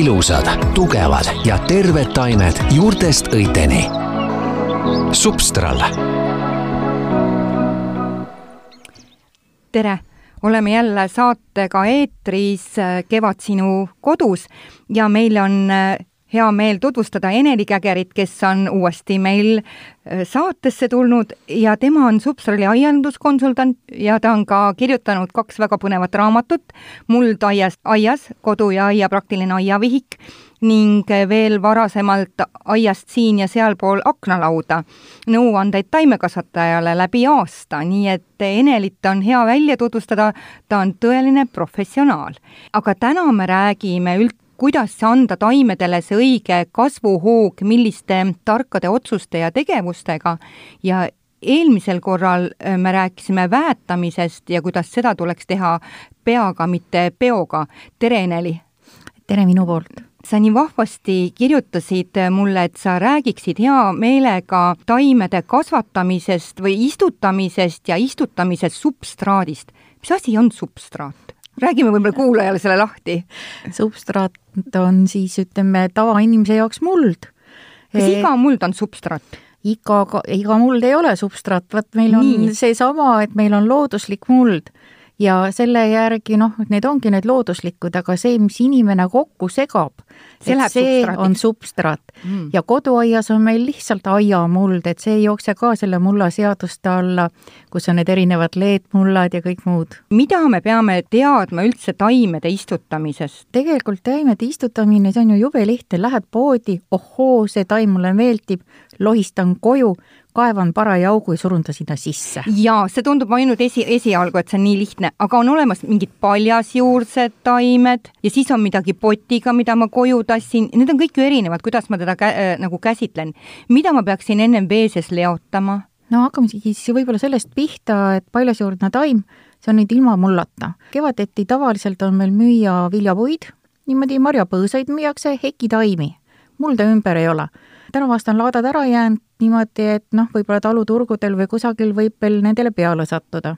ilusad, tugevad ja terved taimed juurtest õiteni. Substral. tere, oleme jälle saatega eetris Kevad sinu kodus ja meil on hea meel tutvustada Eneli Kägerit, kes on uuesti meil äh, saatesse tulnud ja tema on Substrali aianduskonsultant ja ta on ka kirjutanud kaks väga põnevat raamatut, Muld aias, aias, kodu ja aia praktiline aiavihik ning veel varasemalt aiast siin ja sealpool aknalauda. Nõuandeid taimekasvatajale läbi aasta, nii et Enelit on hea välja tutvustada, ta on tõeline professionaal. aga täna me räägime üld-, kuidas anda taimedele see õige kasvuhoog, milliste tarkade otsuste ja tegevustega ja eelmisel korral äh, me rääkisime väetamisest ja kuidas seda tuleks teha peaga, mitte peoga. tere, Eneli! tere minu poolt! sa nii vahvasti kirjutasid mulle, et sa räägiksid hea meelega taimede kasvatamisest või istutamisest ja istutamisest substraadist. mis asi on substraat? Räägime võib-olla kuulajale selle lahti. substraat on siis ütleme tavainimese jaoks muld. kas e iga muld on substraat? iga, iga muld ei ole substraat, vot meil on seesama, et meil on looduslik muld ja selle järgi noh, need ongi need looduslikud, aga see, mis inimene kokku segab, see, see on substraat mm. ja koduaias on meil lihtsalt aiamuld, et see ei jookse ka selle mulla seaduste alla, kus on need erinevad leedmullad ja kõik muud. mida me peame teadma üldse taimede istutamisest? tegelikult taimede istutamine, see on ju jube lihtne, lähed poodi, ohoo, see taim mulle meeldib, lohistan koju kaevan paraja augu ja surun ta sinna sisse. jaa, see tundub ainult esi, esialgu, et see on nii lihtne, aga on olemas mingid paljasjuursed taimed ja siis on midagi potiga, mida ma koju tassin, need on kõik ju erinevad, kuidas ma teda kä äh, nagu käsitlen. mida ma peaksin ennem vee sees leotama? no hakkame siis võib-olla sellest pihta, et paljasjuurdne taim, see on nüüd ilma mullata. kevadeti tavaliselt on meil müüa viljapuid, niimoodi marjapõõsaid müüakse, hekitaimi, mulda ümber ei ole tänavast on laadad ära jäänud niimoodi, et noh, võib-olla taluturgudel või kusagil võib veel nendele peale sattuda.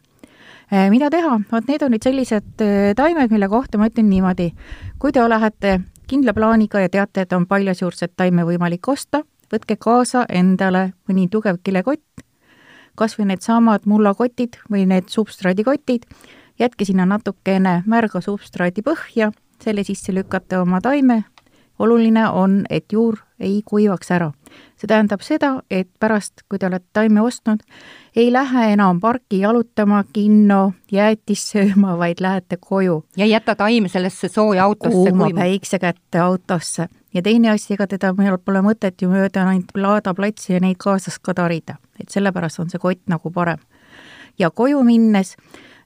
Eh, mida teha, vot need on nüüd sellised eh, taimed, mille kohta ma ütlen niimoodi, kui te lähete kindla plaaniga ja teate, et on paljasjuurset taime võimalik osta, võtke kaasa endale mõni tugev kilekott, kas või needsamad mullakotid või need substraadikotid, jätke sinna natukene märga substraadi põhja, selle sisse lükate oma taime, oluline on, et juur ei kuivaks ära. see tähendab seda, et pärast, kui te olete taime ostnud, ei lähe enam parki jalutama, kinno, jäätist sööma, vaid lähete koju. ja jäta taim sellesse sooja autosse kuuma päikse kätte autosse. ja teine asi, ega teda meil pole mõtet ju mööda ainult laadaplatsi ja neid kaasas ka tarida, et sellepärast on see kott nagu parem. ja koju minnes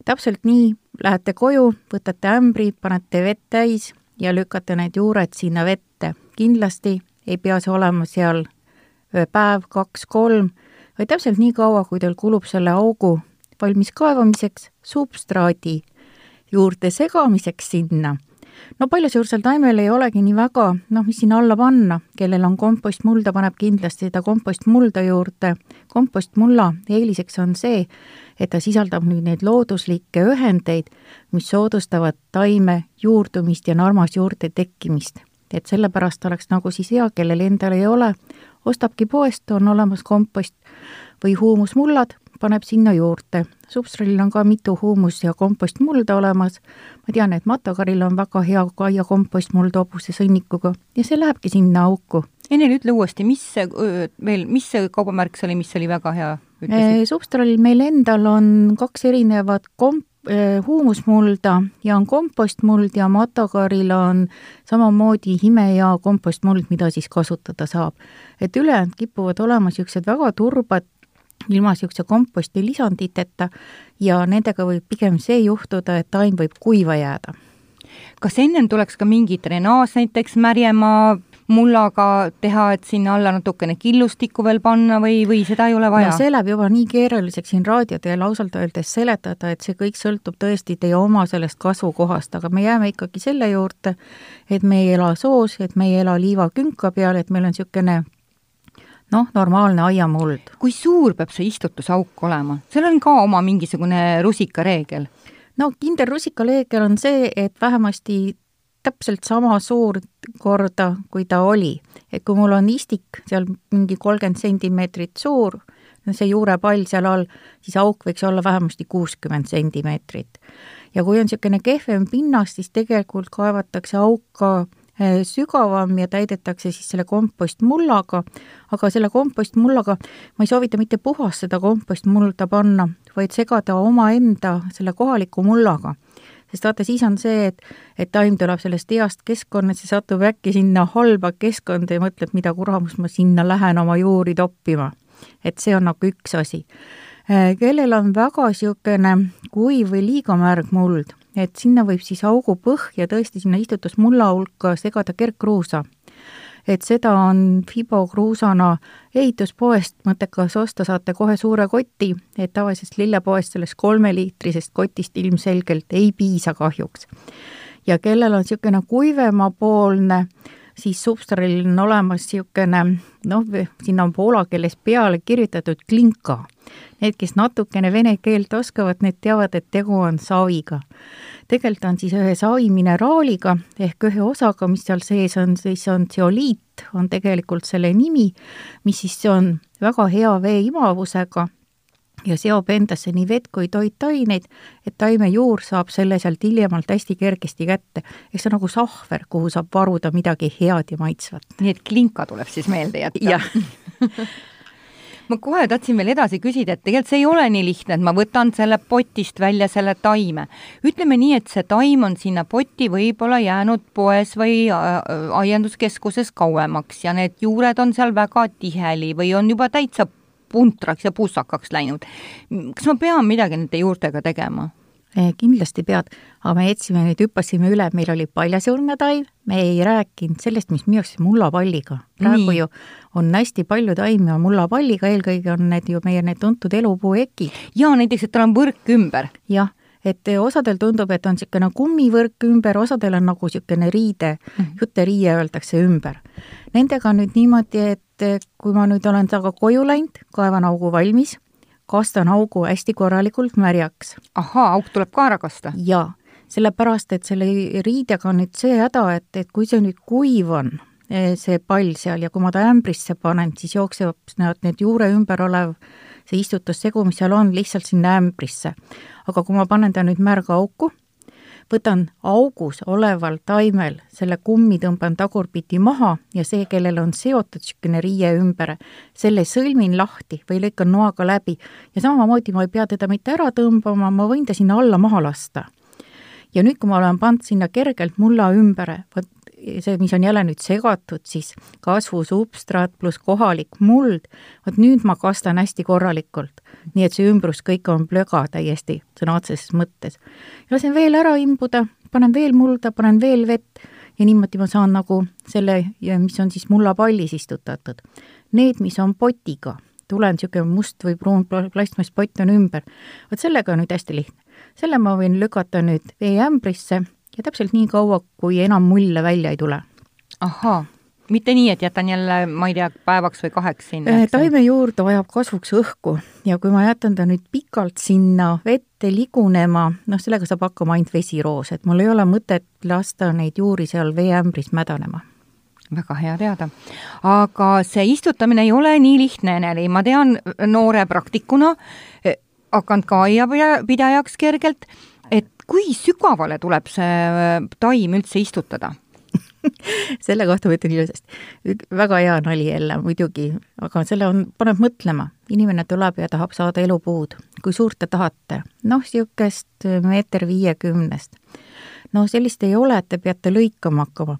täpselt nii, lähete koju, võtate ämbri, panete vett täis ja lükkate need juured sinna vette. kindlasti ei pea see olema seal päev, kaks, kolm, vaid täpselt nii kaua, kui teil kulub selle augu valmis kaevamiseks, substraadi juurde segamiseks sinna. no paljusjuursel taimel ei olegi nii väga, noh, mis sinna alla panna, kellel on kompostmulda, paneb kindlasti seda kompostmulda juurde. kompostmulla eeliseks on see, et ta sisaldab nüüd neid looduslikke ühendeid, mis soodustavad taime juurdumist ja narmas juurde tekkimist. Et sellepärast oleks nagu siis hea, kellel endal ei ole, ostabki poest, on olemas kompost või huumusmullad, paneb sinna juurde. substraalil on ka mitu huumus- ja kompostmulda olemas, ma tean, et Matakaril on väga hea aiakompostmuld hobuse sõnnikuga ja see lähebki sinna auku. Enel, ütle uuesti, mis see veel, mis see kaubamärk see oli, mis oli väga hea? Substraalil meil endal on kaks erinevat komp-, huumusmulda ja on kompostmuld ja Matakaril on samamoodi hime- ja kompostmuld, mida siis kasutada saab. et ülejäänud kipuvad olema niisugused väga turbad, ilma niisuguse komposti lisanditeta ja nendega võib pigem see juhtuda, et taim võib kuiva jääda. kas ennem tuleks ka mingi drenaaž näiteks märjema mullaga teha, et sinna alla natukene killustikku veel panna või, või seda ei ole vaja? no see läheb juba nii keeruliseks siin raadio teel ausalt öeldes seletada, et see kõik sõltub tõesti teie oma sellest kasvukohast, aga me jääme ikkagi selle juurde, et me ei ela soos, et me ei ela liivakünka peal, et meil on niisugune noh, normaalne aiamuld. kui suur peab see istutusauk olema? seal on ka oma mingisugune rusikareegel? no kindel rusikareegel on see, et vähemasti täpselt sama suur korda, kui ta oli. et kui mul on istik seal mingi kolmkümmend sentimeetrit suur, see juurepall seal all, siis auk võiks olla vähemasti kuuskümmend sentimeetrit. ja kui on niisugune kehvem pinnas, siis tegelikult kaevatakse auk ka eh, sügavam ja täidetakse siis selle kompostmullaga, aga selle kompostmullaga ma ei soovita mitte puhast seda kompostmulda panna, vaid segada omaenda selle kohaliku mullaga sest vaata, siis on see, et, et taim tuleb sellest heast keskkonnast ja satub äkki sinna halba keskkonda ja mõtleb, mida kuramust ma sinna lähen oma juuri toppima. et see on nagu üks asi. Äh, kellel on väga niisugune kuiv või liiga märg muld, et sinna võib siis augu põhja tõesti sinna istutusmulla hulka segada kergkruusa et seda on Fibo kruusana ehituspoest mõttekas osta, saate kohe suure koti, et tavalisest lillepoest sellest kolmeliitrisest kotist ilmselgelt ei piisa kahjuks. ja kellel on niisugune kuivemapoolne, siis Substralil on olemas niisugune noh, sinna on poola keeles peale kirjutatud klinka. Need, kes natukene vene keelt oskavad, need teavad, et tegu on saviga tegelikult on siis ühe sai mineraaliga ehk ühe osaga, mis seal sees on, siis on tseoliit, on tegelikult selle nimi, mis siis on väga hea vee imavusega ja seob endasse nii vett kui toitaineid, et taime juur saab selle sealt hiljemalt hästi kergesti kätte. eks see on nagu sahver, kuhu saab varuda midagi head ja maitsvat. nii et klinka tuleb siis meelde jätta ma kohe tahtsin veel edasi küsida, et tegelikult see ei ole nii lihtne, et ma võtan selle potist välja selle taime. ütleme nii, et see taim on sinna poti võib-olla jäänud poes või äh, aianduskeskuses kauemaks ja need juured on seal väga tiheli või on juba täitsa puntraks ja pussakaks läinud. kas ma pean midagi nende juurtega tegema? Eh, kindlasti pead, aga me jätsime nüüd, hüppasime üle, meil oli paljasõrmetaim, me ei rääkinud sellest, mis arust mullapalliga. praegu Nii. ju on hästi palju taimi on mullapalliga, eelkõige on need ju meie need tuntud elupuuekid. jaa, näiteks, et tal on võrk ümber. jah, et osadel tundub, et on niisugune kummivõrk ümber, osadel on nagu niisugune riide mm, -hmm. jutteriie öeldakse ümber. Nendega on nüüd niimoodi, et kui ma nüüd olen temaga koju läinud, kaevan augu valmis kastan augu hästi korralikult märjaks. ahaa, auk tuleb ka ära kasta? jaa, sellepärast et selle riidega on nüüd see häda, et, et kui see nüüd kuiv on, eh, see pall seal ja kui ma ta ämbrisse panen, siis jooksevad need, need juure ümber olev see istutussegu, mis seal on, lihtsalt sinna ämbrisse. aga kui ma panen ta nüüd märga auku võtan augus oleval taimel selle kummi, tõmban tagurpidi maha ja see, kellel on seotud niisugune riie ümber, selle sõlmin lahti või lõikan noaga läbi ja samamoodi ma ei pea teda mitte ära tõmbama, ma võin ta sinna alla maha lasta. ja nüüd, kui ma olen pannud sinna kergelt mulla ümber, vot see, mis on jälle nüüd segatud siis kasvusubstraat pluss kohalik muld, vot nüüd ma kastan hästi korralikult. nii et see ümbrus kõik on plöga täiesti sõna otseses mõttes. lasen veel ära imbuda, panen veel mulda, panen veel vett ja niimoodi ma saan nagu selle, mis on siis mullapallis istutatud. Need, mis on potiga, tulen niisugune must või pruun plastmasspott on ümber, vot sellega on nüüd hästi lihtne. selle ma võin lükata nüüd veeämbrisse ja täpselt nii kaua, kui enam mulle välja ei tule. ahhaa, mitte nii, et jätan jälle, ma ei tea, päevaks või kaheks sinna? Taime juurde vajab kasvuks õhku ja kui ma jätan ta nüüd pikalt sinna vette ligunema, noh, sellega saab hakkama ainult vesiroos, et mul ei ole mõtet lasta neid juuri seal veeämbris mädanema väga hea teada. aga see istutamine ei ole nii lihtne, Eneli, ma tean noore praktikuna, eh, hakanud ka aiapidajaks kergelt, kui sügavale tuleb see äh, taim üldse istutada selle kohta ma ütlen ilusasti, väga hea nali jälle muidugi, aga selle on, paneb mõtlema. inimene tuleb ja tahab saada elupuud. kui suurt te tahate? noh, niisugust meeter viiekümnest. no sellist ei ole, et te peate lõikama hakkama.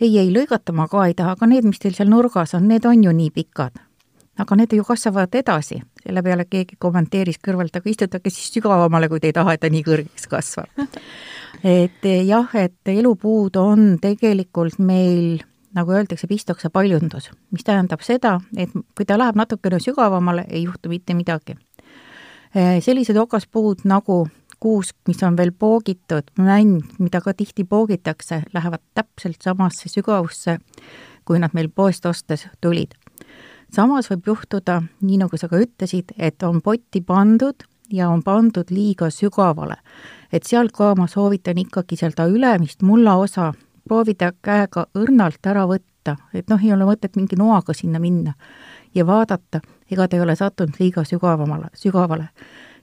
ei, ei lõigata ma ka ei taha, aga need, mis teil seal nurgas on, need on ju nii pikad aga need ju kasvavad edasi, selle peale keegi kommenteeris kõrvalt, aga istutage siis sügavamale, kui te ei taha, et ta nii kõrgeks kasvab. et jah, et elupuud on tegelikult meil nagu öeldakse, pistokse paljundus, mis tähendab seda, et kui ta läheb natukene sügavamale, ei juhtu mitte midagi. sellised okaspuud nagu kuusk, mis on veel poogitud, mänd, mida ka tihti poogitakse, lähevad täpselt samasse sügavusse, kui nad meil poest ostes tulid samas võib juhtuda, nii nagu sa ka ütlesid, et on potti pandud ja on pandud liiga sügavale. et seal ka ma soovitan ikkagi seda ülemist mullaosa proovida käega õrnalt ära võtta, et noh, ei ole mõtet mingi noaga sinna minna ja vaadata, ega ta ei ole sattunud liiga sügavamale, sügavale.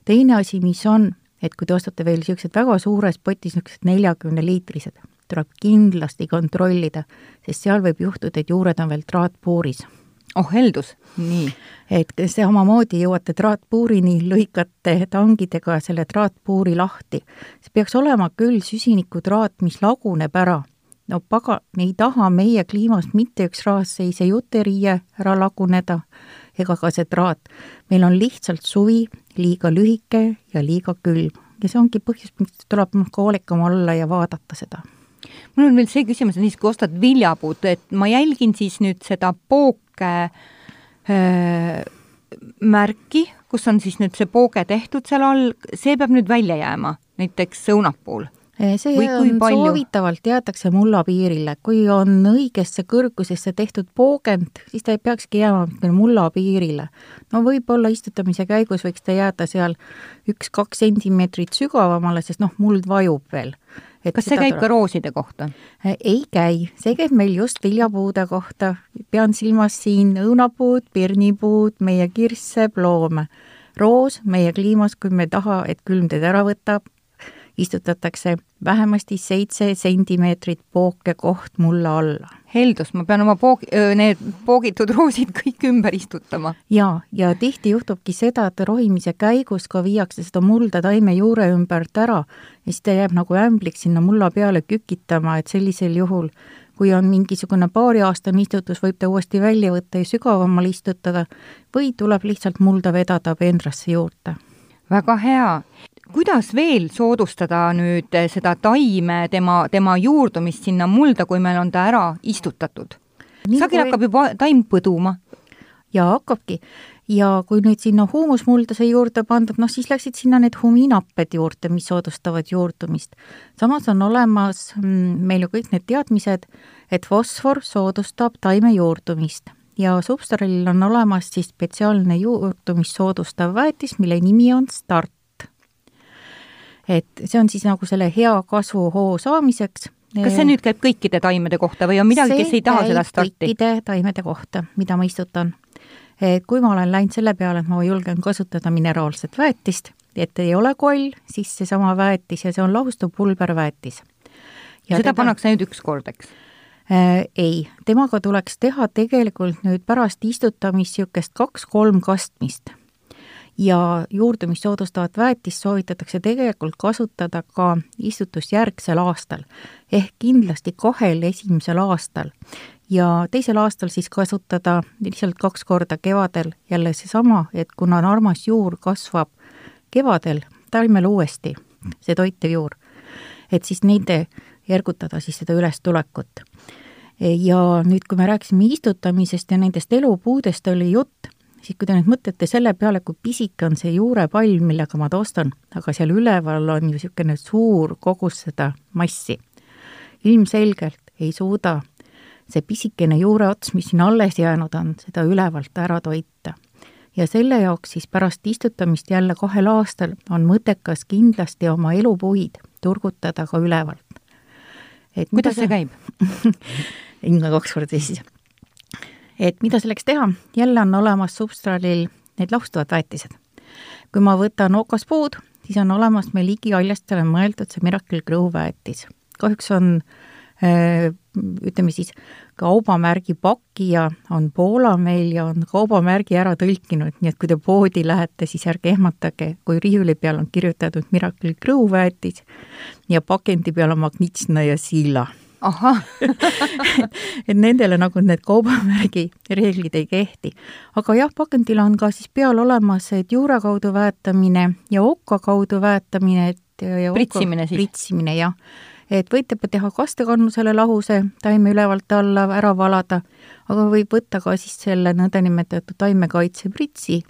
teine asi, mis on, et kui te ostate veel niisugused väga suures potis, niisugused neljakümneliitrised, tuleb kindlasti kontrollida, sest seal võib juhtuda, et juured on veel traatpuuris oh heldus, nii. et samamoodi jõuate traatpuurini, lõikate tangidega selle traatpuuri lahti. see peaks olema küll süsinikutraat, mis laguneb ära. no paga, me ei taha meie kliimast mitte üks raasseis ei juteriie ära laguneda ega ka see traat. meil on lihtsalt suvi liiga lühike ja liiga külm ja see ongi põhjus, miks tuleb hoolikam olla ja vaadata seda mul on veel see küsimus, et kui ostad viljapuud, et ma jälgin siis nüüd seda pooke äh, märki, kus on siis nüüd see pooge tehtud seal all, see peab nüüd välja jääma, näiteks õunapuul see on palju? soovitavalt jäetakse mulla piirile, kui on õigesse kõrgusesse tehtud poogend, siis ta ei peakski jääma mulla piirile. no võib-olla istutamise käigus võiks ta jääda seal üks-kaks sentimeetrit sügavamale, sest noh, muld vajub veel kas see käib tuleb... ka rooside kohta? Äh, ei käi, see käib meil just viljapuude kohta, pean silmas siin õunapuud, pirnipuud, meie kirsse, ploome. roos meie kliimas, kui me ei taha, et külm teid ära võtab, istutatakse vähemasti seitse sentimeetrit pooke koht mulla alla. heldus, ma pean oma poog-, need poogitud roosid kõik ümber istutama. jaa, ja tihti juhtubki seda, et rohimise käigus ka viiakse seda mulda taime juure ümbert ära ja siis ta jääb nagu ämbliks sinna mulla peale kükitama, et sellisel juhul kui on mingisugune paariaastane istutus, võib ta uuesti välja võtta ja sügavamale istutada või tuleb lihtsalt mulda vedada peenrasse juurde. väga hea kuidas veel soodustada nüüd seda taime, tema, tema juurdumist sinna mulda, kui meil on ta ära istutatud? sageli hakkab juba taim põduma. ja hakkabki. ja kui nüüd sinna huumusmulda sai juurde pandud, noh siis läksid sinna need humiinapped juurde, mis soodustavad juurdumist. samas on olemas mm, meil ju kõik need teadmised, et fosfor soodustab taime juurdumist ja Substarilil on olemas siis spetsiaalne juurdumist soodustav väetis, mille nimi on Start et see on siis nagu selle hea kasvuhoo saamiseks. kas see nüüd käib kõikide taimede kohta või on midagi, kes ei taha seda starti? kõikide taimede kohta, mida ma istutan. et kui ma olen läinud selle peale, et ma julgen kasutada mineraalset väetist, et ei ole koll, siis seesama väetis ja see on lahustuv pulberväetis. ja seda teda... pannakse ainult üks kord, eks? Ei, temaga tuleks teha tegelikult nüüd pärast istutamist niisugust kaks-kolm kastmist ja juurdumist soodustavat väetist soovitatakse tegelikult kasutada ka istutusjärgsel aastal ehk kindlasti kahel esimesel aastal ja teisel aastal siis kasutada lihtsalt kaks korda kevadel jälle seesama, et kuna narmas juur kasvab kevadel taimel uuesti, see toitev juur, et siis nende ergutada siis seda ülestulekut. ja nüüd, kui me rääkisime istutamisest ja nendest elupuudest oli jutt, siis kui te nüüd mõtlete selle peale, kui pisike on see juurepall, millega ma toostan, aga seal üleval on ju niisugune suur kogus seda massi, ilmselgelt ei suuda see pisikene juureots, mis siin alles jäänud on, seda ülevalt ära toita. ja selle jaoks siis pärast istutamist jälle kahel aastal on mõttekas kindlasti oma elupuid turgutada ka ülevalt. et kuidas see käib ikka kaks korda siis et mida selleks teha, jälle on olemas substraalil need lahustavad väetised. kui ma võtan okaspuud, siis on olemas meil igihaljastele mõeldud see Miracle Grow väetis. kahjuks on äh, ütleme siis, kaubamärgi pakkija on Poola meil ja on kaubamärgi ära tõlkinud, nii et kui te poodi lähete, siis ärge ehmatage, kui riiuli peal on kirjutatud Miracle Grow väetis ja pakendi peal on Magnitsna ja Silla et nendele nagu need kaubamärgi reeglid ei kehti. aga jah, pakendil on ka siis peal olemas, et juure kaudu väetamine ja okka kaudu väetamine, et ja pritsimine siis? pritsimine, jah. et võite teha kastekannusele lahuse, taime ülevalt alla ära valada, aga võib võtta ka siis selle nõndanimetatud taimekaitsepritsi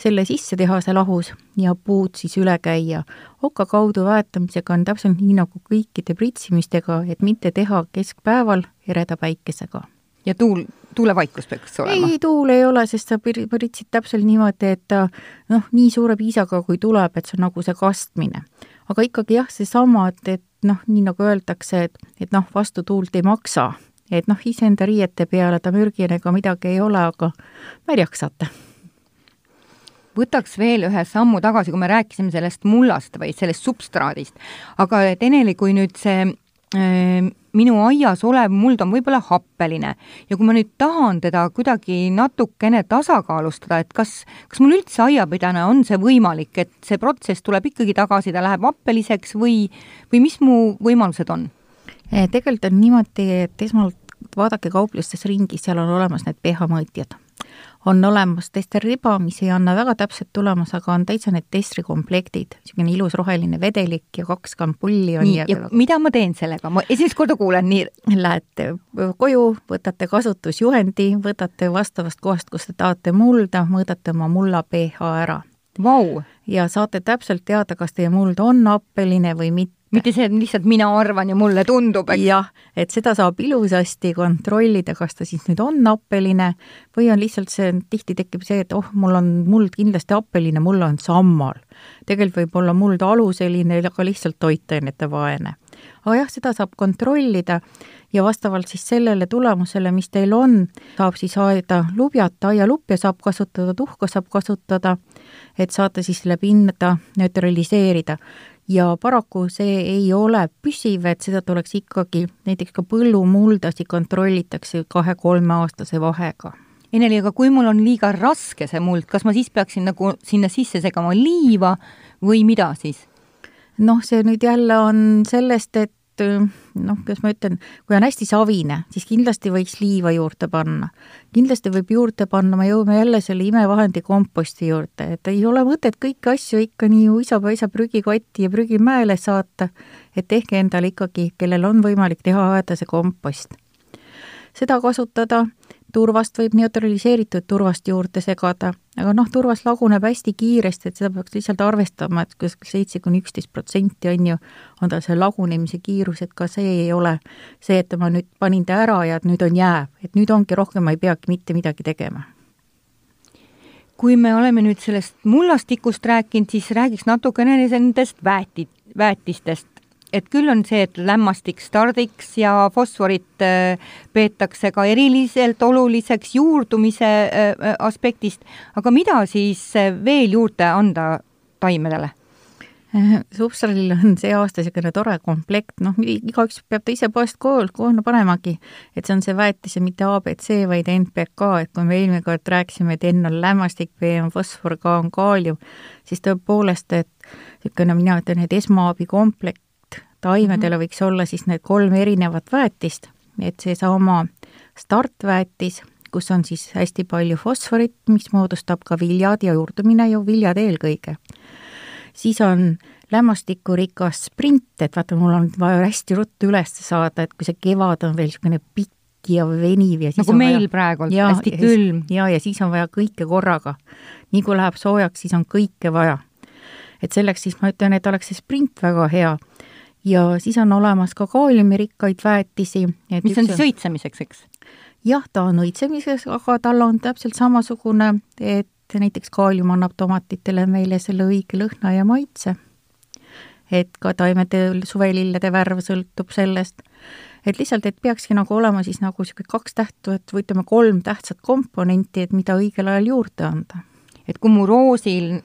selle sisse teha, see lahus, ja puud siis üle käia. oka kaudu väetamisega on täpselt nii nagu kõikide pritsimistega, et mitte teha keskpäeval ereda päikesega. ja tuul, tuulevaikus peaks olema? ei, tuul ei ole, sest sa pritsid täpselt niimoodi, et ta noh, nii suure piisaga, kui tuleb, et see on nagu see kastmine. aga ikkagi jah, seesama, et, et noh, nii nagu öeldakse, et, et noh, vastu tuult ei maksa. et noh, iseenda riiete peale ta mürgine ega midagi ei ole, aga märjaks saate võtaks veel ühe sammu tagasi, kui me rääkisime sellest mullast või sellest substraadist, aga Eneli, kui nüüd see äh, minu aias olev muld on võib-olla happeline ja kui ma nüüd tahan teda kuidagi natukene tasakaalustada, et kas, kas mul üldse aiapidajana on see võimalik, et see protsess tuleb ikkagi tagasi, ta läheb happeliseks või, või mis mu võimalused on? Eh, tegelikult on niimoodi, et esmalt vaadake kauplustes ringi, seal on olemas need pH mõõtjad on olemas tester riba, mis ei anna väga täpset tulemust, aga on täitsa need testri komplektid, niisugune ilus roheline vedelik ja kaks kampulli on nii, ja, ja mida ma teen sellega, ma esimest korda kuulen nii. Lähete koju, võtate kasutusjuhendi, võtate vastavast kohast, kus te tahate mulda, mõõdate oma mulla pH ära. Vau! ja saate täpselt teada, kas teie muld on happeline või mitte mitte see, et lihtsalt mina arvan ja mulle tundub, eks. jah, et seda saab ilusasti kontrollida, kas ta siis nüüd on happeline või on lihtsalt see, tihti tekib see, et oh, mul on muld kindlasti happeline, mul on sammal. tegelikult võib olla muld aluseline, aga lihtsalt toitainete vaene. Aga jah, seda saab kontrollida ja vastavalt siis sellele tulemusele, mis teil on, saab siis aeda lubjata, aialupja saab kasutada, tuhka saab kasutada, et saate siis selle pinda neutraliseerida ja paraku see ei ole püsiv, et seda tuleks ikkagi, näiteks ka põllumuldasid kontrollitakse kahe-kolmeaastase vahega. Eneli, aga kui mul on liiga raske see muld, kas ma siis peaksin nagu sinna sisse segama liiva või mida siis? Noh, see nüüd jälle on sellest, et noh, kuidas ma ütlen, kui on hästi savine, siis kindlasti võiks liiva juurde panna. kindlasti võib juurde panna, me jõuame jälle selle imevahendi komposti juurde, et ei ole mõtet kõiki asju ikka nii uisapäisa prügikotti ja prügimäele saata, et tehke endale ikkagi, kellel on võimalik teha, aeda see kompost. seda kasutada turvast võib neutraliseeritud turvast juurde segada, aga noh, turvas laguneb hästi kiiresti, et seda peaks lihtsalt arvestama, et kuskil seitse kuni üksteist protsenti on ju, on tal see lagunemise kiirus, et ka see ei ole see, et ma nüüd panin ta ära ja et nüüd on jääv, et nüüd ongi rohkem, ma ei peagi mitte midagi tegema. Kui me oleme nüüd sellest mullastikust rääkinud, siis räägiks natukene nendest väeti, väetistest et küll on see, et lämmastik stardiks ja fosforit äh, peetakse ka eriliselt oluliseks juurdumise äh, äh, aspektist, aga mida siis veel juurde anda taimedele? Substralil on see aasta niisugune tore komplekt, noh, igaüks peab ta ise poest koolna panemagi, et see on see väetis ja mitte abc, vaid NPK, et kui me eelmine kord rääkisime, et N on lämmastik, P on fosfor, K on kaalium, siis tõepoolest, et niisugune, mina ütlen, et esmaabi komplekt, taimedele mhm. võiks olla siis need kolm erinevat väetist, et seesama startväetis, kus on siis hästi palju fosforit, mis moodustab ka viljad ja juurdumine ju viljad eelkõige. siis on lämmastikurikas sprint, et vaata, mul on vaja hästi ruttu üles saada, et kui see kevad on veel niisugune pikk ja veniv ja siis nagu meil vaja... praegu, hästi külm. ja, ja siis on vaja kõike korraga. nii kui läheb soojaks, siis on kõike vaja. et selleks siis ma ütlen, et oleks see sprint väga hea ja siis on olemas ka kaaliumirikkaid väetisi. mis on siis õitsemiseks, eks? jah, ta on õitsemiseks, aga tal on täpselt samasugune, et näiteks kaalium annab tomatitele meile selle õige lõhna ja maitse. et ka taimede suvelillede värv sõltub sellest, et lihtsalt, et peakski nagu olema siis nagu niisugune kaks tähtu, et või ütleme, kolm tähtsat komponenti, et mida õigel ajal juurde anda. et kui mu roosil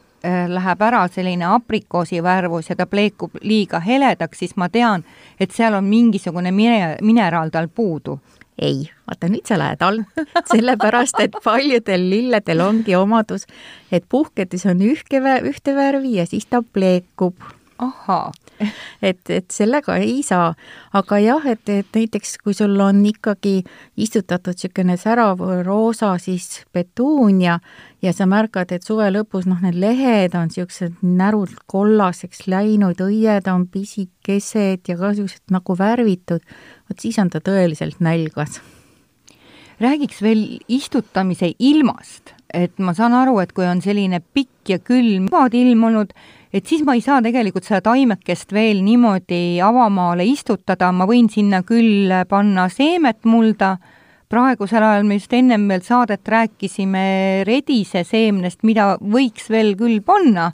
läheb ära selline aprikoosi värvus ja ta pleekub liiga heledaks, siis ma tean, et seal on mingisugune mine-, mineraal tal puudu. ei, vaata nüüd sa lähed all, sellepärast et paljudel lilledel ongi omadus, et puhkedes on ühke, ühte värvi ja siis ta pleekub. ahhaa et, et sellega ei saa. aga jah, et, et näiteks kui sul on ikkagi istutatud niisugune särav roosa, siis petuunia ja sa märkad, et suve lõpus noh, need lehed on niisugused närult kollaseks läinud, õied on pisikesed ja ka niisugused nagu värvitud, vot siis on ta tõeliselt nälgas. Räägiks veel istutamise ilmast, et ma saan aru, et kui on selline pikk ja külm ilm olnud, et siis ma ei saa tegelikult seda taimekest veel niimoodi avamaale istutada, ma võin sinna küll panna seemet mulda, praegusel ajal me just ennem veel saadet rääkisime redise seemnest, mida võiks veel küll panna,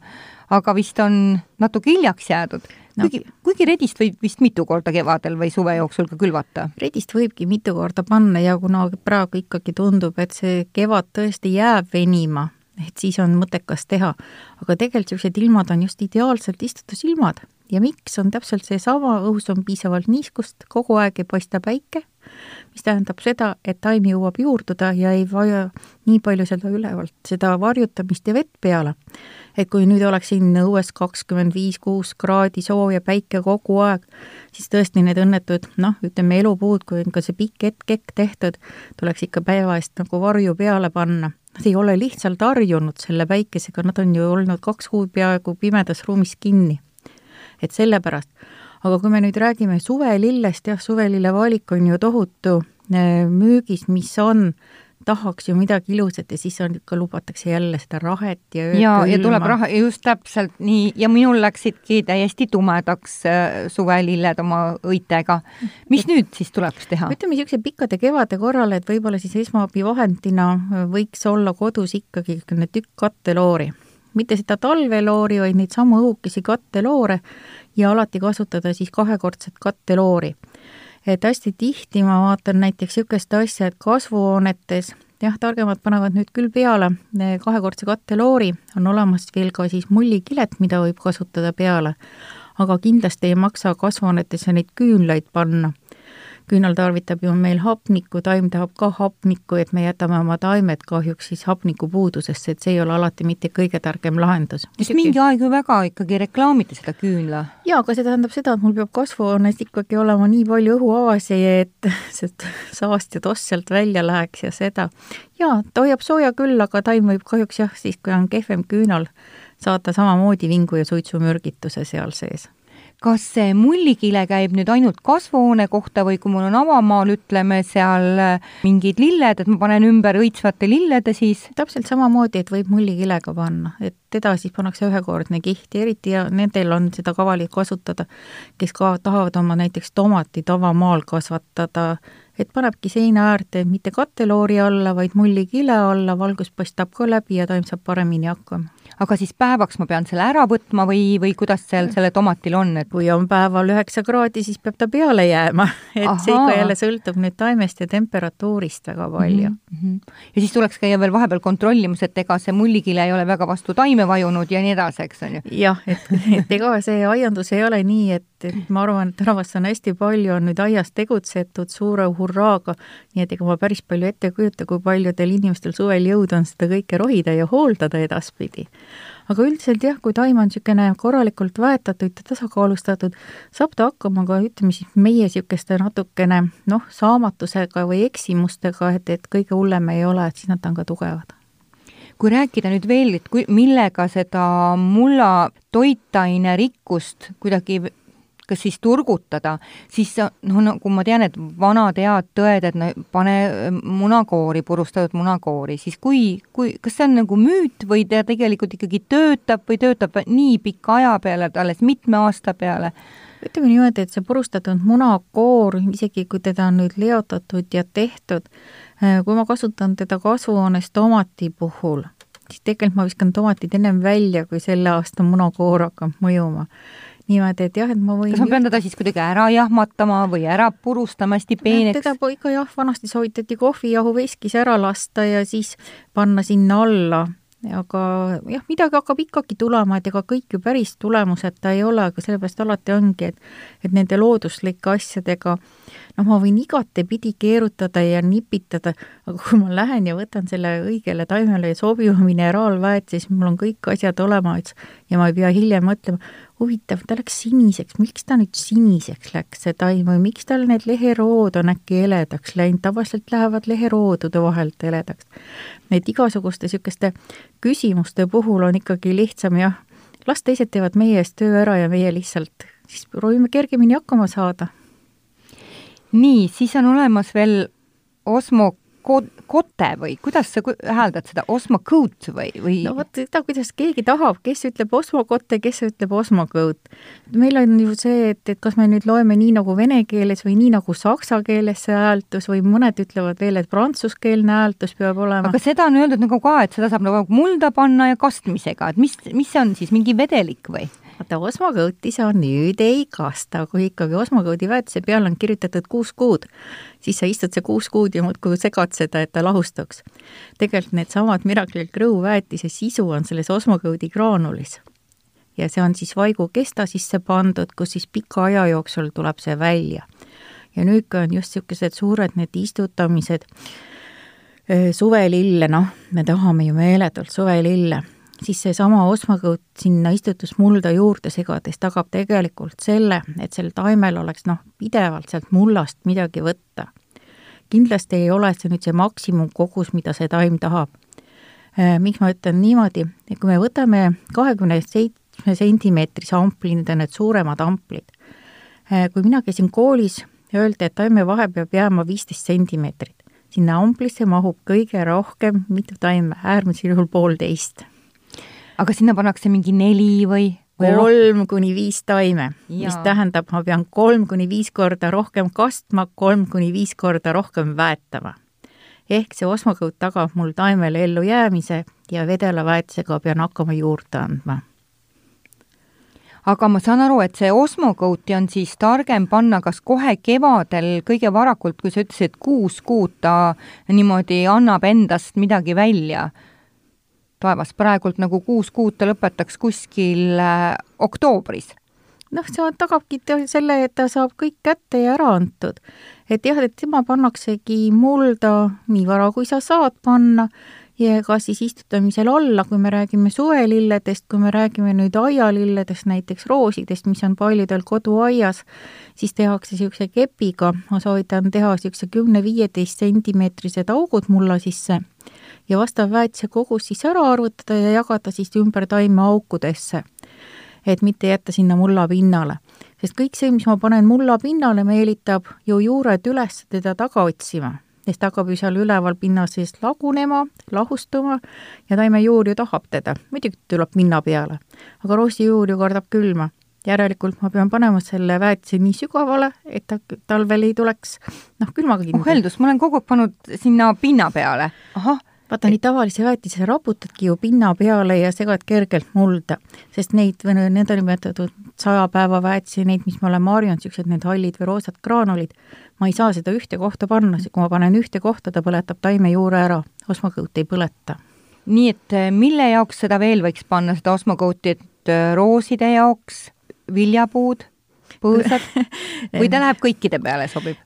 aga vist on natuke hiljaks jäädud. no. kuigi, kuigi redist võib vist mitu korda kevadel või suve jooksul ka külvata? redist võibki mitu korda panna ja kuna praegu ikkagi tundub, et see kevad tõesti jääb venima, et siis on mõttekas teha. aga tegelikult niisugused ilmad on just ideaalselt istutusilmad ja miks, on täpselt seesama, õhus on piisavalt niiskust, kogu aeg ei paista päike, mis tähendab seda, et taim jõuab juurduda ja ei vaja nii palju seda ülevalt, seda varjutamist ja vett peale et kui nüüd oleks siin õues kakskümmend viis, kuus kraadi soov ja päike kogu aeg, siis tõesti need õnnetud noh, ütleme elupuud, kui on ka see pikk hetk-hetk tehtud, tuleks ikka päeva eest nagu varju peale panna. Nad ei ole lihtsalt harjunud selle päikesega, nad on ju olnud kaks kuud peaaegu pimedas ruumis kinni. Et sellepärast, aga kui me nüüd räägime suvelillest, jah, suvelille valik on ju tohutu eh, müügis, mis on äh, tahaks ju midagi ilusat ja siis on ikka, lubatakse jälle seda rahet ja ja, ja tuleb raha, just täpselt nii, ja minul läksidki täiesti tumedaks äh, suvelilled oma õitega. mis et, nüüd siis tuleks teha? ütleme, niisuguse pikkade kevade korral, et võib-olla siis esmaabivahendina äh, võiks olla kodus ikkagi niisugune tükk katteloori. Mitte seda talveloori, vaid neid samu õhukesi katteloore ja alati kasutada siis kahekordset katteloori. Et hästi tihti ma vaatan näiteks niisugust asja, et kasvuhoonetes jah, targemad panevad nüüd küll peale kahekordse katteloori, on olemas veel ka siis mullikilet, mida võib kasutada peale, aga kindlasti ei maksa kasvuhoonetesse neid küünlaid panna küünal tarvitab ju meil hapnikku, taim tahab ka hapnikku, et me jätame oma taimed kahjuks siis hapnikupuudusesse, et see ei ole alati mitte kõige targem lahendus. sest mingi aeg ju väga ikkagi reklaamiti seda küünla. jaa, aga see tähendab seda, et mul peab kasvuhoones ikkagi olema nii palju õhuavasi, et see saast ja toss sealt välja läheks ja seda. jaa, ta hoiab sooja küll, aga taim võib kahjuks jah, siis kui on kehvem küünal, saada samamoodi vingu ja suitsumürgituse seal sees kas see mullikile käib nüüd ainult kasvuhoone kohta või kui mul on avamaal, ütleme seal äh, mingid lilled, et ma panen ümber õitsvate lillede siis? täpselt samamoodi, et võib mullikilega panna, et teda siis pannakse ühekordne kiht ja eriti ja nendel on seda kavalik kasutada, kes ka tahavad oma näiteks tomatit avamaal kasvatada, et panebki seina äärde mitte katteloori alla, vaid mullikile alla, valgus paistab ka läbi ja taim saab paremini hakkama aga siis päevaks ma pean selle ära võtma või, või kuidas seal selle tomatil on, et kui on päeval üheksa kraadi, siis peab ta peale jääma, et Ahaa. see ikka jälle sõltub nüüd taimest ja temperatuurist väga palju mm. -hmm. ja siis tuleks käia veel vahepeal kontrollimas, et ega see mullikile ei ole väga vastu taime vajunud ja nii edasi, eks on ju. jah, et, et ega see aiandus ei ole nii, et, et ma arvan, et rahvast on hästi palju, on nüüd aias tegutsetud suure hurraaga, nii et ega ma päris palju ette ei kujuta, kui paljudel inimestel suvel jõudu on seda kõike rohida ja hooldada edaspidi. Aga üldiselt jah, kui taim on niisugune korralikult väetatud ja tasakaalustatud, saab ta hakkama ka ütleme siis meie niisuguste natukene noh, saamatusega või eksimustega, et, et kõige hullem ei ole, et siis nad on ka tugevad. Kui rääkida nüüd veel, et kui, millega seda mulla toitaine rikkust kuidagi kas siis turgutada, siis noh, nagu ma tean, et vanad head tõed, et no pane munakoori, purustatud munakoori, siis kui, kui, kas see on nagu müüt või ta tegelikult ikkagi töötab või töötab nii pika aja peale, alles mitme aasta peale? ütleme niimoodi, et see purustatud munakoor, isegi kui teda on nüüd leotatud ja tehtud, äh, kui ma kasutan teda kasvuhoones tomati puhul, siis tegelikult ma viskan tomatid ennem välja, kui selle aasta munakoor hakkab mõjuma niimoodi, et jah, et ma võin kas ma pean teda siis kuidagi ära jahmatama või ära purustama hästi peeneks? teda ikka jah, vanasti soovitati kohvijahu veskis ära lasta ja siis panna sinna alla aga jah, midagi hakkab ikkagi tulema, et ega kõik ju päris tulemuseta ei ole, aga sellepärast alati ongi, et et nende looduslike asjadega noh, ma võin igatepidi keerutada ja nipitada, aga kui ma lähen ja võtan selle õigele taimele sobiva mineraalväet, siis mul on kõik asjad olemas ja ma ei pea hiljem mõtlema, huvitav, ta läks siniseks, miks ta nüüd siniseks läks, see taim, või miks tal need leherood on äkki heledaks läinud, tavaliselt lähevad leheroodude vahelt heledaks. et igasuguste niisuguste küsimuste puhul on ikkagi lihtsam jah, las teised teevad meie eest töö ära ja meie lihtsalt siis proovime kergemini hakkama saada. nii, siis on olemas veel Osmo kote või kuidas sa hääldad seda, osmocoat või, või? no vot seda, kuidas keegi tahab, kes ütleb osmokote, kes ütleb osmocoat. meil on ju see, et, et kas me nüüd loeme nii nagu vene keeles või nii nagu saksa keeles see hääldus või mõned ütlevad veel, et prantsuskeelne hääldus peab olema. aga seda on öeldud nagu ka, et seda saab nagu mulda panna ja kastmisega, et mis, mis see on siis, mingi vedelik või? Vaata, osmokõuti sa nüüd ei kasta, kui ikkagi osmokõudi väetise peale on kirjutatud kuus kuud, siis sa istud see kuus kuud ja muudkui segad seda, et ta lahustuks. tegelikult needsamad Miracle Grow väetise sisu on selles osmokõudi graanulis. ja see on siis vaigu kesta sisse pandud, kus siis pika aja jooksul tuleb see välja. ja nüüd, kui on just niisugused suured need istutamised, suvelille, noh, me tahame ju meeletult suvelille siis seesama osmakõut sinna istutusmulda juurde segades tagab tegelikult selle, et sel taimel oleks noh, pidevalt sealt mullast midagi võtta. kindlasti ei ole see nüüd see maksimumkogus, mida see taim tahab. Äh, miks ma ütlen niimoodi, et kui me võtame kahekümne seitsme sentimeetrise ampli, need on need suuremad amplid, äh, kui mina käisin koolis, öeldi, et taime vahe peab jääma viisteist sentimeetrit. sinna amplisse mahub kõige rohkem mitu taime, äärmisel juhul poolteist aga sinna pannakse mingi neli või? kolm kuni viis taime, mis tähendab, ma pean kolm kuni viis korda rohkem kastma, kolm kuni viis korda rohkem väetama. ehk see osmokõut tagab mul taimele ellujäämise ja vedelaväetisega pean hakkama juurde andma aga ma saan aru, et see osmokõuti on siis targem panna kas kohe kevadel kõige varakult, kui sa ütlesid, kuus kuud ta niimoodi annab endast midagi välja taevas, praegult nagu kuus kuud ta lõpetaks kuskil äh, oktoobris. Noh, see tagabki selle, et ta saab kõik kätte ja ära antud. et jah, et tema pannaksegi mulda nii vara, kui sa saad panna ja ka siis istutamisel alla, kui me räägime suvelilledest, kui me räägime nüüd aialilledest, näiteks roosidest, mis on paljudel koduaias, siis tehakse niisuguse kepiga, ma soovitan teha niisuguse kümne-viieteist sentimeetrised augud mulla sisse ja vastav väetise kogus siis ära arvutada ja jagada siis ümber taimeaukudesse. et mitte jätta sinna mulla pinnale. sest kõik see, mis ma panen mulla pinnale, meelitab ju juured üles teda taga otsima, sest ta hakkab ju seal üleval pinna sees lagunema, lahustuma ja taimejuur ju tahab teda, muidugi tuleb pinna peale. aga roosijuur ju kardab külma järelikult ma pean panema selle väetise nii sügavale, et ta talvel ei tuleks noh, külmaga kinni. oh heldus, ma olen kogu aeg pannud sinna pinna peale. ahah vaata, nii tavalise väetise raputadki ju pinna peale ja segad kergelt mulda, sest neid nõndanimetatud saja päeva väetisi, neid, mis me oleme harjunud, niisugused need hallid või roosad graanulid, ma ei saa seda ühte kohta panna, kui ma panen ühte kohta, ta põletab taime juure ära, osmokõut ei põleta. nii et eh, mille jaoks seda veel võiks panna, seda osmokõuti, et eh, rooside jaoks, viljapuud põõsad või ta läheb kõikide peale, sobib?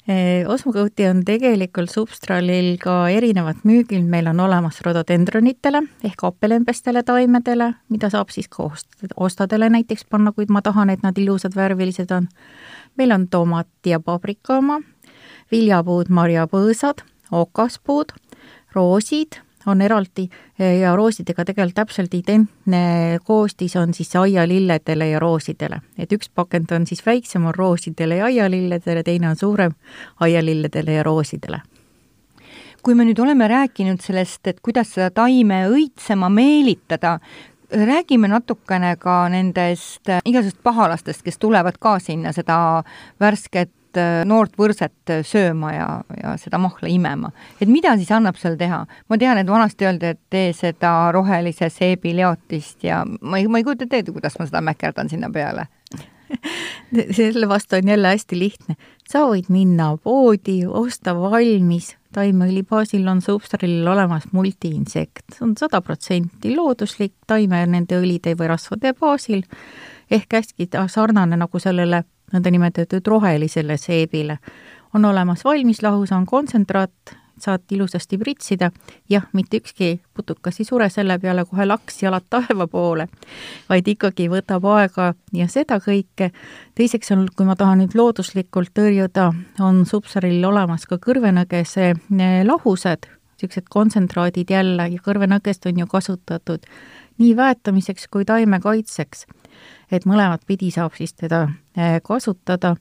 osmokõuti on tegelikult substraalil ka erinevat müügil, meil on olemas rododendronitele ehk happelembestele taimedele, mida saab siis ka ostadele näiteks panna, kuid ma tahan, et nad ilusad, värvilised on. meil on tomat ja paprika oma, viljapuud, marjapõõsad, okaspuud, roosid on eraldi ja roosidega tegelikult täpselt identne koostis on siis aialilledele ja roosidele. et üks pakend on siis väiksem, on roosidele ja aialilledele, teine on suurem aialilledele ja roosidele kui me nüüd oleme rääkinud sellest, et kuidas seda taime õitsema meelitada, räägime natukene ka nendest igasugustest pahalastest, kes tulevad ka sinna seda värsket noort võrset äh, sööma ja, ja seda mahla imema. et mida siis annab seal teha? ma tean, et vanasti öeldi, et tee seda rohelise seebileotist ja ma ei, ma ei kujuta ette, kuidas ma seda mäkerdan sinna peale selle vastu on jälle hästi lihtne. sa võid minna poodi, osta valmis, taimeõli baasil on substraalil olemas multiinsekt, see on sada protsenti looduslik taime nende õlide või rasvade baasil ehk hästi sarnane nagu sellele nõndanimetatud rohelisele seebile. on olemas valmislahus, on kontsentraat, saad ilusasti pritsida, jah, mitte ükski putukas ei sure selle peale kohe laks jalad taeva poole, vaid ikkagi võtab aega ja seda kõike. teiseks on, kui ma tahan nüüd looduslikult tõrjuda, on subsaril olemas ka kõrvenõgese eh, lahused, niisugused kontsentraadid jälle ja kõrvenõgest on ju kasutatud nii väetamiseks kui taimekaitseks et mõlemat pidi saab siis teda äh, kasutada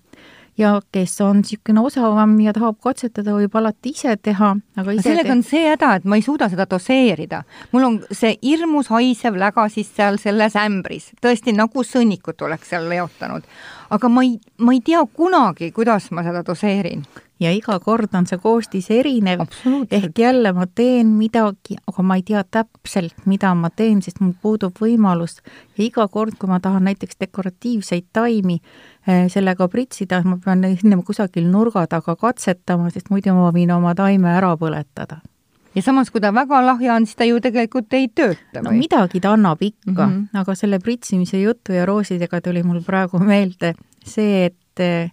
ja kes on niisugune osavam ja tahab katsetada, võib alati ise teha, aga ise sellega te... on see häda, et ma ei suuda seda doseerida. mul on see hirmus haisev läga siis seal selles ämbris, tõesti nagu sõnnikut oleks seal leotanud. Aga ma ei, ma ei tea kunagi, kuidas ma seda doseerin. ja iga kord on see koostis erinev, ehk jälle ma teen midagi, aga ma ei tea täpselt, mida ma teen, sest mul puudub võimalus. Ja iga kord, kui ma tahan näiteks dekoratiivseid taimi eh, sellega pritsida, ma pean enne kusagil nurga taga katsetama, sest muidu ma võin oma taime ära põletada ja samas, kui ta väga lahja on, siis ta ju tegelikult ei tööta või? no midagi ta annab ikka mm, -hmm. aga selle pritsimise jutu ja roosidega tuli mul praegu meelde see, et äh,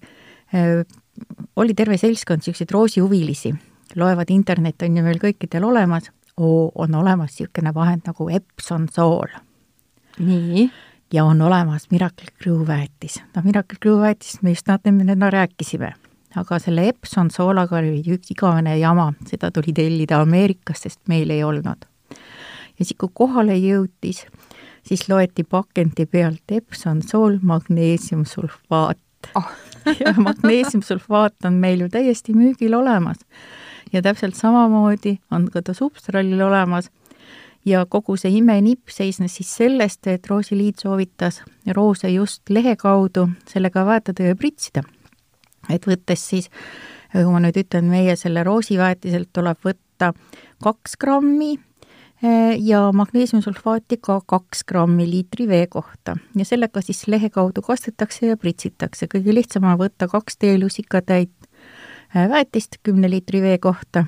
oli terve seltskond niisuguseid roosihuvilisi, loevad internet on ju meil kõikidel olemas, on olemas niisugune vahend nagu Epson sool. nii? ja on olemas Miracle Crew väetis. no Miracle Crew väetist me just natukene rääkisime aga selle Epson soolaga oli igavene jama, seda tuli tellida Ameerikast, sest meil ei olnud. ja siis, kui kohale jõutis, siis loeti pakendi pealt Epson sool magneesiumsulfaat oh. ja magneesiumsulfaat on meil ju täiesti müügil olemas. ja täpselt samamoodi on ka ta Substralil olemas ja kogu see imenipp seisnes siis sellest, et Roosi Liit soovitas roose just lehe kaudu sellega väetada ja pritsida et võttes siis, kui ma nüüd ütlen, meie selle roosiväetiselt tuleb võtta kaks grammi eh, ja magneesiumsulfaati ka kaks grammi liitri vee kohta ja sellega siis lehe kaudu kastetakse ja pritsitakse. kõige lihtsam on võtta kaks teelusikatäit eh, väetist kümne liitri vee kohta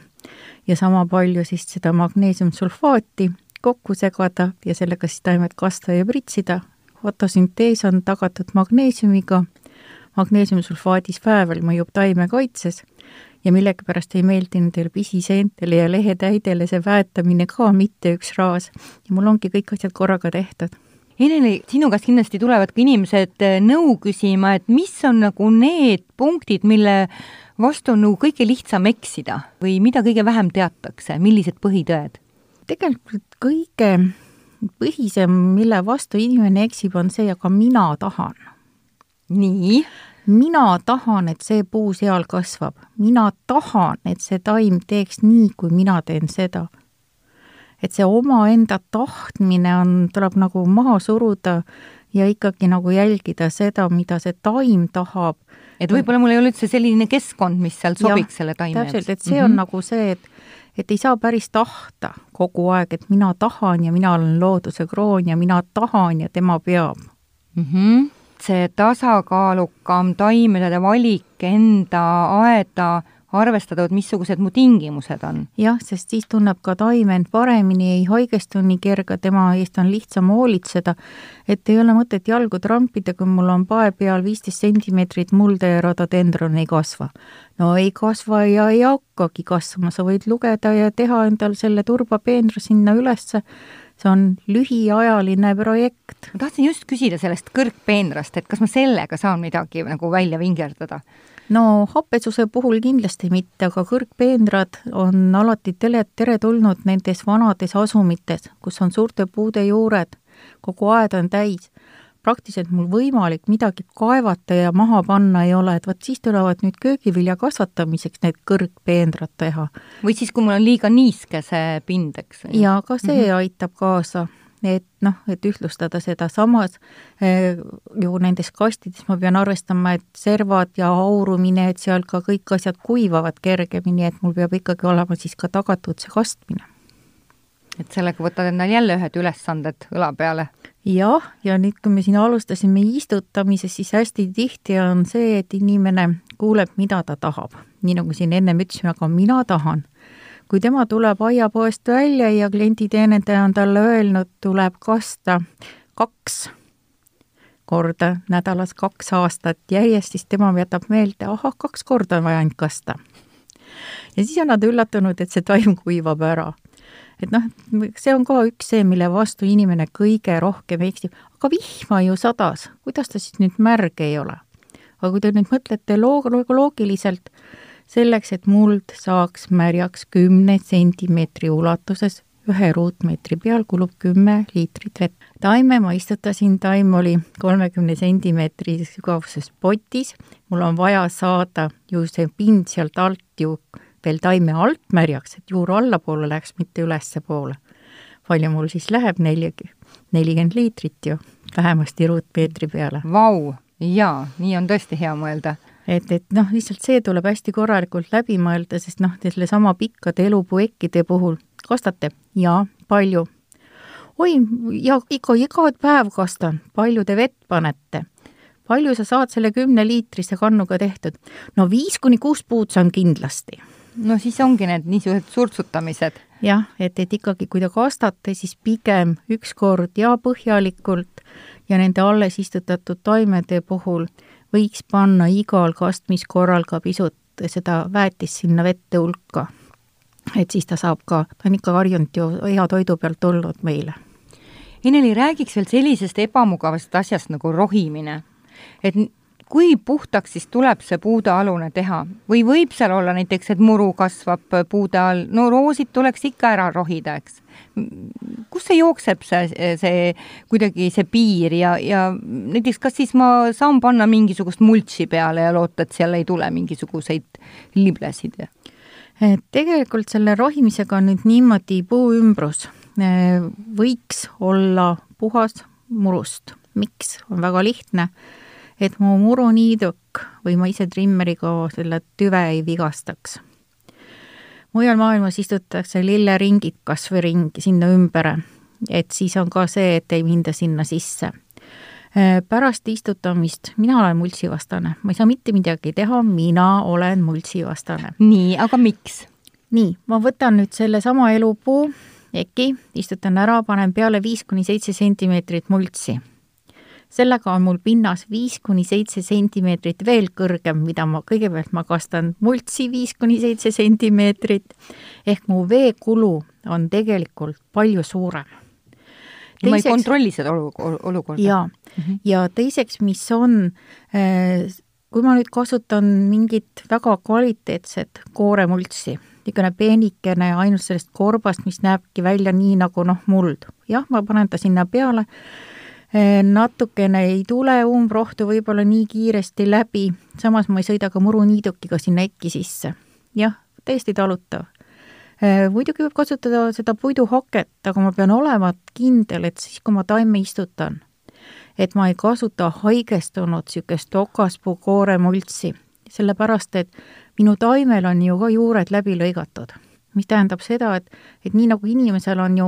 ja sama palju siis seda magneesiumsulfaati kokku segada ja sellega siis taimed kasta ja pritsida. fotosüntees on tagatud magneesiumiga magneesiumsulfaadis väävel mõjub taimekaitses ja millegipärast ei meeldi nendele pisiseentele ja lehetäidele see väetamine ka mitte üks raas ja mul ongi kõik asjad korraga tehtud. Eneli, sinu käest kindlasti tulevad ka inimesed eh, nõu küsima, et mis on nagu need punktid, mille vastu on nagu kõige lihtsam eksida või mida kõige vähem teatakse, millised põhitõed? tegelikult kõige põhisem, mille vastu inimene eksib, on see, aga mina tahan nii? mina tahan, et see puu seal kasvab, mina tahan, et see taim teeks nii, kui mina teen seda. et see omaenda tahtmine on, tuleb nagu maha suruda ja ikkagi nagu jälgida seda, mida see taim tahab. et võib-olla mul ei ole üldse selline keskkond, mis seal sobiks ja, selle taime jaoks. täpselt, et see mm -hmm. on mhm. nagu see, et et ei saa päris tahta kogu aeg, et mina tahan ja mina olen looduse kroon ja mina tahan ja tema peab mm. -hmm see tasakaalukam taimede valik enda aeda arvestada, et missugused mu tingimused on. jah, sest siis tunneb ka taim end paremini, ei haigestu nii kerge, tema eest on lihtsam hoolitseda, et ei ole mõtet jalgu trampida, kui mul on pae peal viisteist sentimeetrit mulda ja rododendron ei kasva. no ei kasva ja ei hakkagi kasvama, sa võid lugeda ja teha endal selle turbapeenra sinna ülesse, see on lühiajaline projekt. ma tahtsin just küsida sellest kõrgpeenrast, et kas ma sellega saan midagi nagu välja vingerdada? no happesuse puhul kindlasti mitte, aga kõrgpeenrad on alati tele, teretulnud nendes vanades asumites, kus on suurte puude juured, kogu aed on täis praktiliselt mul võimalik midagi kaevata ja maha panna ei ole, et vot siis tulevad nüüd köögivilja kasvatamiseks need kõrgpeenrad teha. või siis, kui mul on liiga niiske see pind, eks? jaa, ka see mm -hmm. aitab kaasa et noh, et ühtlustada seda, samas eh, ju nendes kastides ma pean arvestama, et servad ja aurumine, et seal ka kõik asjad kuivavad kergemini, et mul peab ikkagi olema siis ka tagatud see kastmine. Et sellega võtad endale jälle ühed ülesanded õla peale jah, ja nüüd, kui me siin alustasime istutamisest, siis hästi tihti on see, et inimene kuuleb, mida ta tahab. nii nagu siin ennem ütlesime, aga mina tahan. kui tema tuleb aiapoest välja ja klienditeenindaja on talle öelnud, tuleb kasta kaks korda nädalas kaks aastat järjest, siis tema jätab meelde, ahah, kaks korda on vaja ainult kasta. ja siis on nad üllatunud, et see taim kuivab ära et noh, see on ka üks see, mille vastu inimene kõige rohkem eksib, aga vihma ju sadas, kuidas ta siis nüüd märg ei ole? aga kui te nüüd mõtlete loog-, loogiliselt, selleks, et muld saaks märjaks kümne sentimeetri ulatuses, ühe ruutmeetri peal kulub kümme liitrit vett. taime ma istutasin, taim oli kolmekümne sentimeetri sügavuses potis, mul on vaja saada ju see pind sealt alt ju veel taime alt märjaks, et juur allapoole läheks, mitte ülespoole. palju mul siis läheb, nelikümmend, nelikümmend liitrit ju, vähemasti ruutmeetri peale. Vau, jaa, nii on tõesti hea mõelda et, et noh, lihtsalt see tuleb hästi korralikult läbi mõelda, sest noh, sellesama pikkade elupuekkide puhul kastate jaa, palju. oi, ja ikka iga päev kastan, palju te vett panete? palju sa saad selle kümneliitrise kannuga tehtud? no viis kuni kuus puud saan kindlasti. No siis ongi need niisugused surtsutamised. jah, et, et ikkagi, kui te kastate, siis pigem üks kord ja põhjalikult ja nende alles istutatud taimede puhul võiks panna igal kastmiskorral ka pisut seda väetist sinna vette hulka. et siis ta saab ka, ta on ikka harjunud ju hea toidu pealt tulnud meile. Eneli, räägiks veel sellisest ebamugavast asjast nagu rohimine. et kui puhtaks siis tuleb see puudealune teha või võib seal olla näiteks, et muru kasvab puude all, no roosid tuleks ikka ära rohida, eks. kus see jookseb, see, see kuidagi see piir ja, ja näiteks kas siis ma saan panna mingisugust multsi peale ja loota, et seal ei tule mingisuguseid liblesid tegelikult selle rohimisega on nüüd niimoodi, puu ümbrus eh, võiks olla puhas murust. miks? on väga lihtne et mu muruniiduk või ma ise trimmeriga selle tüve ei vigastaks. mujal maailmas istutatakse lilleringid kas või ringi sinna ümber, et siis on ka see, et ei minda sinna sisse. Äh, pärast istutamist, mina olen multsivastane, ma ei saa mitte midagi teha, mina olen multsivastane. nii, aga miks? nii, ma võtan nüüd sellesama elupuu, eki, istutan ära, panen peale viis kuni seitse sentimeetrit multsi sellega on mul pinnas viis kuni seitse sentimeetrit veel kõrgem, mida ma, kõigepealt ma kastan multsi viis kuni seitse sentimeetrit, ehk mu veekulu on tegelikult palju suurem. Teiseks, ma ei kontrolli seda olu-, olukorda. jaa mm, -hmm. ja teiseks, mis on, äh, kui ma nüüd kasutan mingit väga kvaliteetset kooremultsi, niisugune peenikene ainult sellest korbast, mis näebki välja nii nagu noh, muld, jah, ma panen ta sinna peale natukene ei tule umbrohtu võib-olla nii kiiresti läbi, samas ma ei sõida ka muruniidukiga sinna äkki sisse. jah, täiesti talutav. Eh, muidugi võib kasutada seda puiduhaket, aga ma pean olema kindel, et siis, kui ma taime istutan, et ma ei kasuta haigestunud niisugust okaspuu kooremultsi, sellepärast et minu taimel on ju ka juured läbi lõigatud. mis tähendab seda, et, et nii nagu inimesel on ju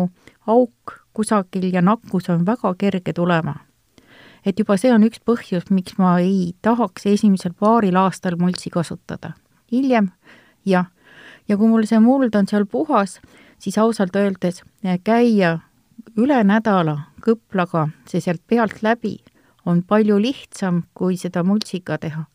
auk kusagil ja nakkus on väga kerge tulema. et juba see on üks põhjus, miks ma ei tahaks esimesel paaril aastal multsi kasutada. hiljem jah, ja kui mul see muld on seal puhas, siis ausalt öeldes käia üle nädala kõplaga see sealt pealt läbi on palju lihtsam, kui seda multsiga teha.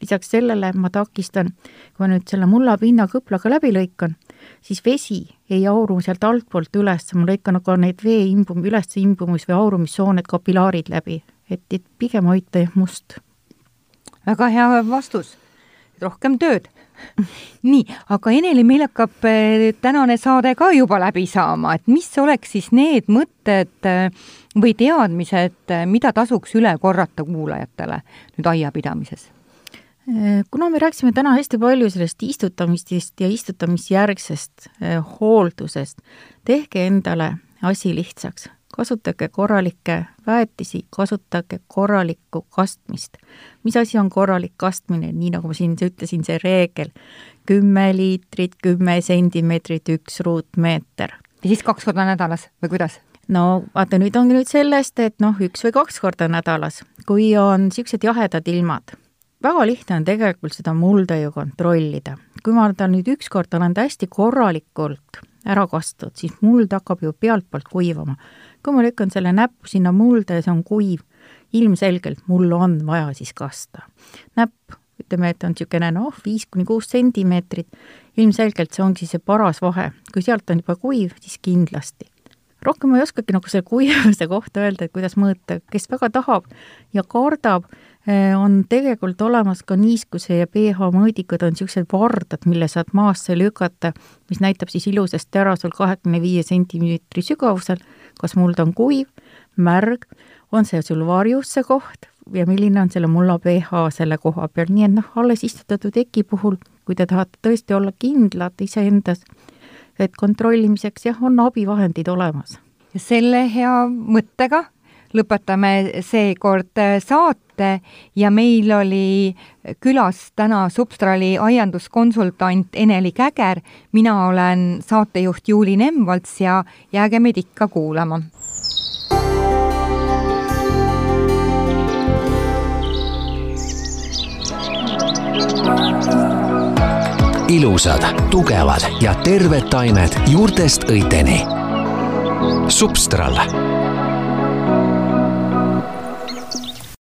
lisaks sellele ma takistan, kui ma nüüd selle mullapinna kõplaga läbi lõikan, siis vesi ei auru sealt altpoolt üles, ma lõikan aga need vee imbum-, üles imbumis- või aurumissooned, kapilaarid läbi, et, et pigem hoida jah must. väga hea vastus, rohkem tööd nii, aga Eneli, meil hakkab eh, tänane saade ka juba läbi saama, et mis oleks siis need mõtted eh, või teadmised, eh, mida tasuks üle korrata kuulajatele nüüd aiapidamises? Kuna me rääkisime täna hästi palju sellest istutamistest ja istutamisjärgsest hooldusest, tehke endale asi lihtsaks kasutage korralikke väetisi, kasutage korralikku kastmist. mis asi on korralik kastmine, nii nagu ma siin ütlesin, see reegel, kümme liitrit, kümme sentimeetrit, üks ruutmeeter. ja siis kaks korda nädalas või kuidas? no vaata, nüüd ongi nüüd sellest, et noh, üks või kaks korda nädalas, kui on niisugused jahedad ilmad väga lihtne on tegelikult seda mulda ju kontrollida. kui ma ta nüüd ükskord olen ta hästi korralikult ära kastud, siis muld hakkab ju pealtpoolt kuivama. kui ma lükkan selle näppu sinna mulda ja see on kuiv, ilmselgelt mul on vaja siis kasta. näpp, ütleme, et on niisugune noh, viis kuni kuus sentimeetrit, ilmselgelt see ongi see paras vahe. kui sealt on juba kuiv, siis kindlasti rohkem ma ei oskagi nagu selle kuivuse kohta öelda, et kuidas mõõta, kes väga tahab ja kardab, on tegelikult olemas ka niiskuse ja pH mõõdikud, on niisugused vardad, mille saad maasse lükata, mis näitab siis ilusasti ära sul kahekümne viie sentimeetri sügavusel, kas muld on kuiv, märg, on see sul varjus see koht? Ja milline on selle mulla pH selle koha peal, nii et noh, alles istutatud eki puhul, kui te tahate tõesti olla kindlad iseendas, et kontrollimiseks jah, on abivahendid olemas. selle hea mõttega lõpetame seekord saate saate ja meil oli külas täna Substrali aianduskonsultant Eneli Käger, mina olen saatejuht Juuli Nemvalts ja jääge meid ikka kuulama. Ilusad, tugevad ja terved taimed juurtest õiteni. Substral